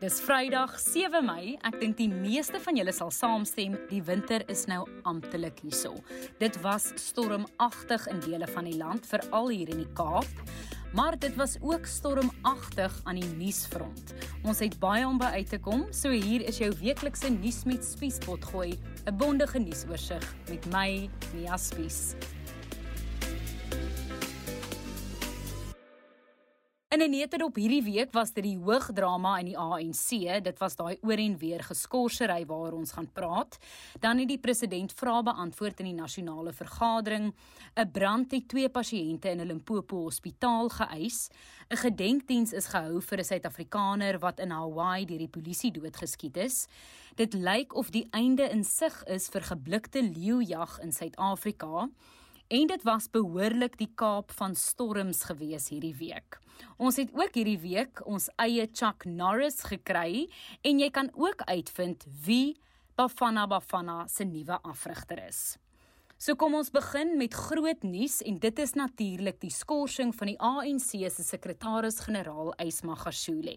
Dis Vrydag 7 Mei. Ek dink die meeste van julle sal saamstem, die winter is nou amptelik hierso. Dit was stormagtig in dele van die land, veral hier in die Kaap. Maar dit was ook stormagtig aan die nuusfront. Ons het baie om by uit te kom, so hier is jou weeklikse nuus met Spiespot gooi, 'n bondige nuusoorseig met my, Mia Spies. In 'n netedop hierdie week was dit die hoogdrama in die ANC. Dit was daai oor en weer geskorsery waaroor ons gaan praat. Dan het die president vrae beantwoord in die nasionale vergadering. 'n Brand het twee pasiënte in 'n Limpopo hospitaal geëis. 'n Gedenkdiens is gehou vir 'n Suid-Afrikaner wat in Hawaii deur die polisie doodgeskiet is. Dit lyk of die einde in sig is vir geblikte leeujag in Suid-Afrika. En dit was behoorlik die Kaap van storms gewees hierdie week. Ons het ook hierdie week ons eie Chuck Norris gekry en jy kan ook uitvind wie Bafana Bafana se nuwe afrigter is. So kom ons begin met groot nuus en dit is natuurlik die skorsing van die ANC se sekretaris-generaal Ysma Gashule.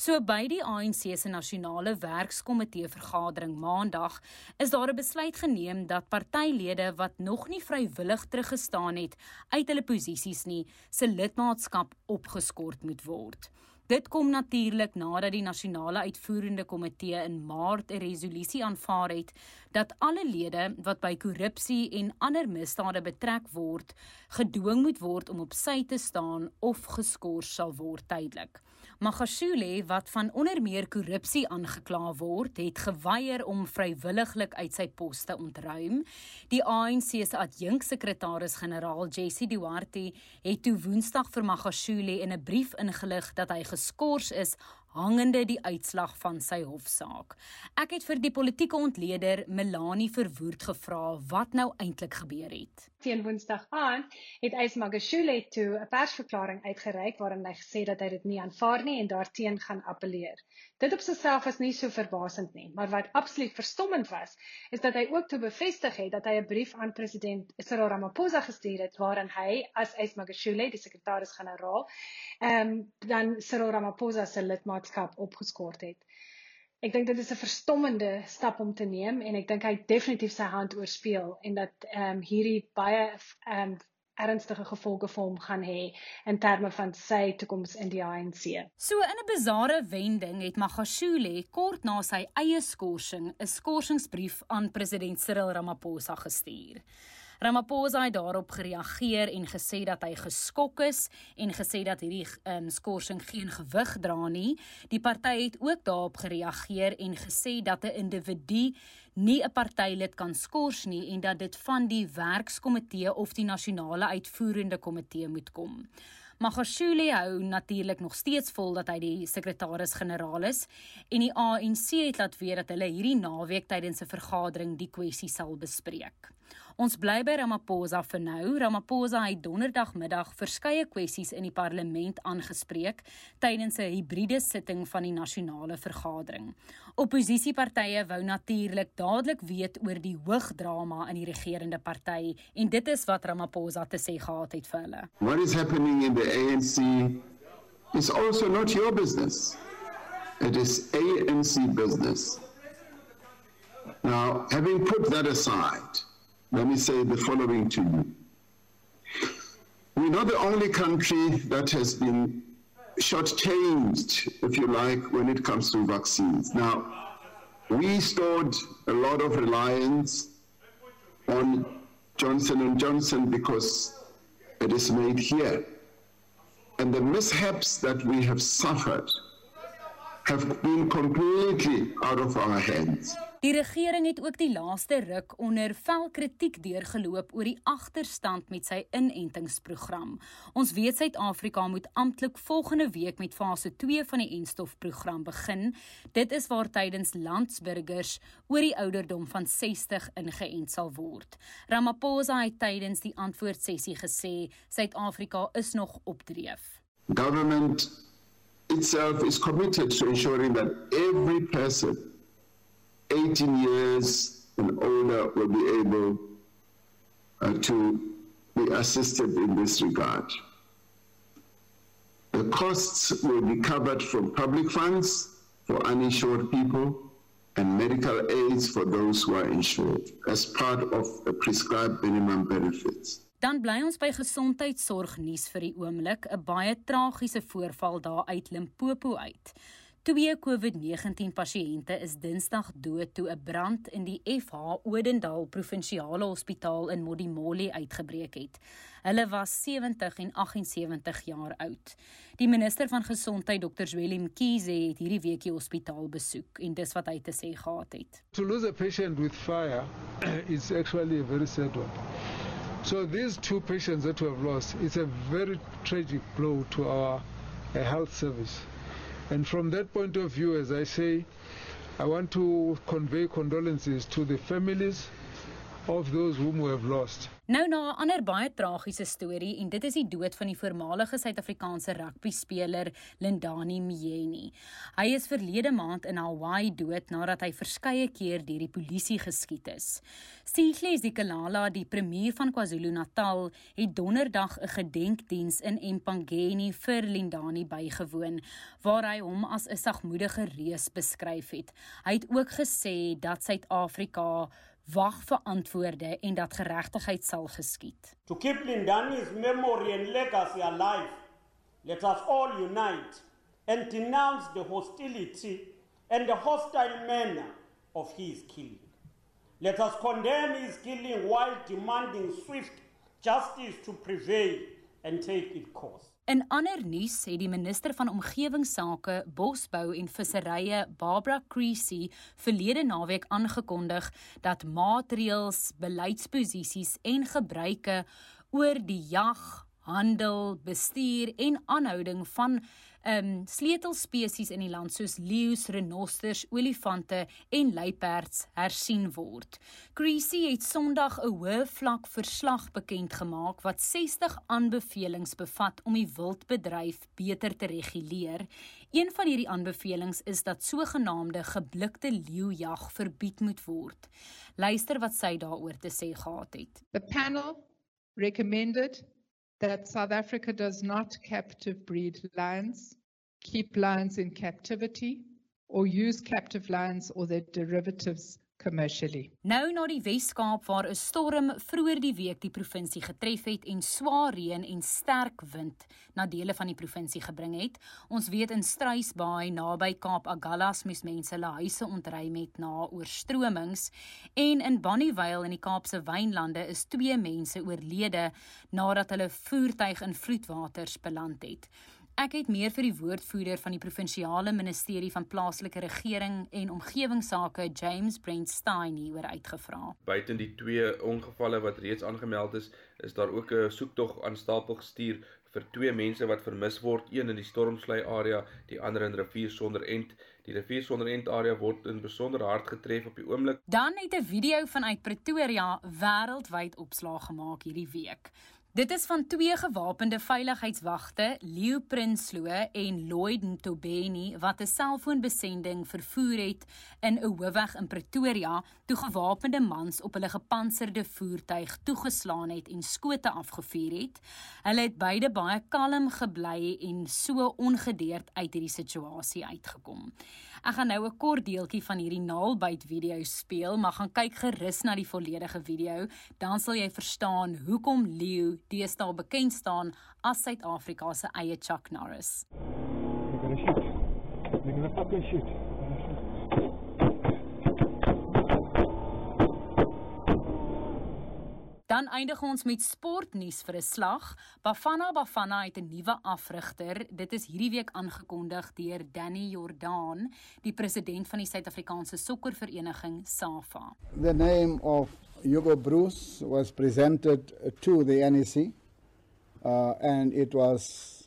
So by die ANC se nasionale werkskomitee vergadering maandag is daar 'n besluit geneem dat partylede wat nog nie vrywillig teruggestaan het uit hulle posisies nie, se lidmaatskap opgeskort moet word. Dit kom natuurlik nadat die nasionale uitvoerende komitee in Maart 'n resolusie aanvaar het dat alle lede wat by korrupsie en ander misdade betrek word, gedwing moet word om op sy te staan of geskort sal word tydelik. Magashule wat van onder meer korrupsie aangekla word, het geweier om vrywilliglik uit sy pos te ontruim. Die ANC se adjunksekretaris-generaal Jesse Duarte het toe Woensdag vir Magashule in 'n brief ingelig dat hy geskort is hangende die uitslag van sy hofsaak. Ek het vir die politieke ontleder Melanie Verwoerd gevra wat nou eintlik gebeur het. Teen Woensdag aand het Ysmagashule toe 'n persverklaring uitgereik waarin hy gesê dat hy dit nie aanvaar nie en daarteen gaan appeleer. Dit op sigself is nie so verbasend nie, maar wat absoluut verstommend was, is dat hy ook toe bevestig het dat hy 'n brief aan president Cyril Ramaphosa gestuur het waarin hy as Ysmagashule, die sekretaris-generaal, ehm um, dan Cyril Ramaphosa se lidmaat lidmaatskap opgeskort het. Ek dink dit is 'n verstommende stap om te neem en ek dink hy definitief sy hand oorspeel en dat ehm um, hierdie baie ehm um, ernstige gevolge vir hom gaan hê in terme van sy toekoms in die ANC. So in 'n bizarre wending het Magashule kort na sy eie skorsing 'n skorsingsbrief aan president Cyril Ramaphosa gestuur. Ramaphosa het daarop gereageer en gesê dat hy geskok is en gesê dat hierdie um, skorsing geen gewig dra nie. Die party het ook daarop gereageer en gesê dat 'n individu nie 'n partylid kan skors nie en dat dit van die werkskomitee of die nasionale uitvoerende komitee moet kom. Magashule hou natuurlik nog steeds vol dat hy die sekretaris-generaal is en die ANC het laat weet dat hulle hierdie naweek tydens 'n vergadering die kwessie sal bespreek. Ons bly by Ramaphosa vir nou. Ramaphosa het donderdagmiddag verskeie kwessies in die parlement aangespreek tydens 'n hibriede sitting van die nasionale vergadering. Opposisiepartye wou natuurlik dadelik weet oor die hoogdrama in die regerende party en dit is wat Ramaphosa te sê gehad het vir hulle. What is happening in the ANC is also not your business. It is ANC business. Now, having put that aside, let me say the following to you. We're not the only country that has been shortchanged, if you like, when it comes to vaccines. Now, we stored a lot of reliance on Johnson & Johnson because it is made here. And the mishaps that we have suffered have been completely out of our hands. Die regering het ook die laaste ruk onder vel kritiek deurgeloop oor die agterstand met sy inentingsprogram. Ons weet Suid-Afrika moet amptelik volgende week met fase 2 van die enstofprogram begin. Dit is waar tydens landsburgers oor die ouderdom van 60 ingeënt sal word. Ramaphosa het tydens die antwoordsessie gesê Suid-Afrika is nog op dreef. Government itself is committed to ensuring that every person 18 years and older will be able uh, to be assisted in this regard. The costs will be covered from public funds for uninsured people and medical aids for those who are insured as part of the prescribed minimum benefits. Dan bly ons by gesondheidsorg nuus vir die oomblik, 'n baie tragiese voorval daar uit Limpopo uit. Twee COVID-19 pasiënte is Dinsdag dood toe 'n brand in die FH Odendaal Provinsiale Hospitaal in Modimolle uitgebreek het. Hulle was 70 en 78 jaar oud. Die minister van Gesondheid, Dr. Zweli Mkhize, het hierdie week die hospitaal besoek en dis wat hy te sê gehad het. To lose a patient with fire is actually a very sad one. So these two patients that we have lost, it's a very tragic blow to our uh, health service. And from that point of view, as I say, I want to convey condolences to the families of those whom we have lost. Nou na 'n ander baie tragiese storie en dit is die dood van die voormalige Suid-Afrikaanse rugbyspeler Lindani Mjeni. Hy is verlede maand in Hawaii dood nadat hy verskeie keer deur die polisie geskiet is. Sihle Zikalala, die premier van KwaZulu-Natal, het donderdag 'n gedenkdiens in Empangeni vir Lindani bygewoon waar hy hom as 'n sagmoedige reus beskryf het. Hy het ook gesê dat Suid-Afrika wag vir antwoorde en dat geregtigheid sal geskied. To keep Lindani's memory and legacy alive, let us all unite and denounce the hostility and the hostile manner of his killing. Let us condemn his killing while demanding swift justice to prevail and take its course. In ander nuus het die minister van omgewingsake, bosbou en visserye, Barbara Creecy, verlede naweek aangekondig dat maatreëls, beleidsposisies en gebruike oor die jag, handel, bestuur en aanhouding van um sleutelspesies in die land soos leeu's, renosters, olifante en luiperds hersien word. Creasy het Sondag 'n hoë vlak verslag bekend gemaak wat 60 aanbevelings bevat om die wildbedryf beter te reguleer. Een van hierdie aanbevelings is dat sogenaamde geblikte leeujag verbied moet word. Luister wat sy daaroor te sê gehad het. The panel recommended that South Africa does not captive breed lions keep lions in captivity or use captive lions or their derivatives commercially. Nou na die Wes-Kaap waar 'n storm vroeër die week die provinsie getref het en swaar reën en sterk wind na dele van die provinsie gebring het. Ons weet in Struisbaai naby Kaap Agulhas moes mense hulle huise ontruim het na oorstromings en in Bonnievale in die Kaapse Wynlande is twee mense oorlede nadat hulle voertuig in vloedwaters beland het. Ek het meer vir die woordvoerder van die provinsiale ministerie van plaaslike regering en omgewingsake, James Brent Stein, hieroor uitgevra. Buiten die twee ongevalle wat reeds aangemeld is, is daar ook 'n soektog aan stapel gestuur vir twee mense wat vermis word, een in die stormslei area, die ander in Rivier sonder end. Die Rivier sonder end area word in besonder hard getref op die oomblik. Dan het 'n video vanuit Pretoria wêreldwyd opslaag gemaak hierdie week. Dit is van twee gewapende veiligheidswagte, Leo Prinsloo en Lloyd Ntobeni, wat 'n selfoonbesending vervoer het in 'n hoofweg in Pretoria, toe gewapende mans op hulle gepantserde voertuig toegeslaan het en skote afgevuur het. Hulle het beide baie kalm gebly en so ongedeerd uit hierdie situasie uitgekom. Ek gaan nou 'n kort deeltjie van hierdie naalbyt video speel, maar gaan kyk gerus na die volledige video, dan sal jy verstaan hoekom Leo deesdae bekend staan as Suid-Afrika se eie Chuck Norris. We're going to shoot. We're going to fucking shoot. Dan eindig ons met sportnuus vir 'n slag. Bafana Bafana het 'n nuwe afrigter. Dit is hierdie week aangekondig deur Danny Jordaan, die president van die Suid-Afrikaanse Sokkervereniging SAFA. The name of Hugo Bruce was presented to the NEC uh, and it was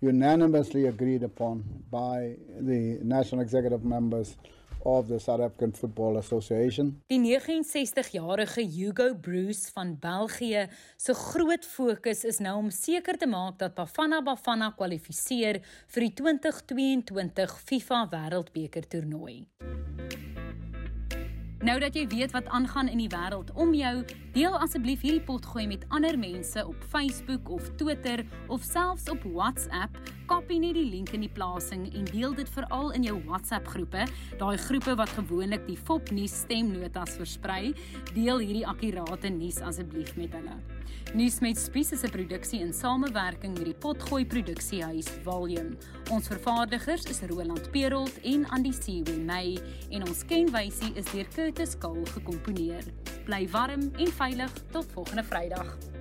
unanimously agreed upon by the national executive members of the South African Football Association. Die 69-jarige Hugo Bruce van België se groot fokus is nou om seker te maak dat Bafana Bafana kwalifiseer vir die 2022 FIFA Wêreldbeker toernooi. Nou dat jy weet wat aangaan in die wêreld om jou, deel asseblief hierdie potgooi met ander mense op Facebook of Twitter of selfs op WhatsApp Kopie net die link in die plasing en deel dit veral in jou WhatsApp groepe, daai groepe wat gewoonlik die Fop nuus stemnotas versprei. Deel hierdie akkurate nuus asseblief met hulle. Nuus met Spies is 'n produksie in samewerking met die Potgooi Produksiehuis Volume. Ons vervaardigers is Roland Perolt en Andy Siwe May en ons kenwysie is deur Curtis Kahl gekomponeer. Bly warm en veilig tot volgende Vrydag.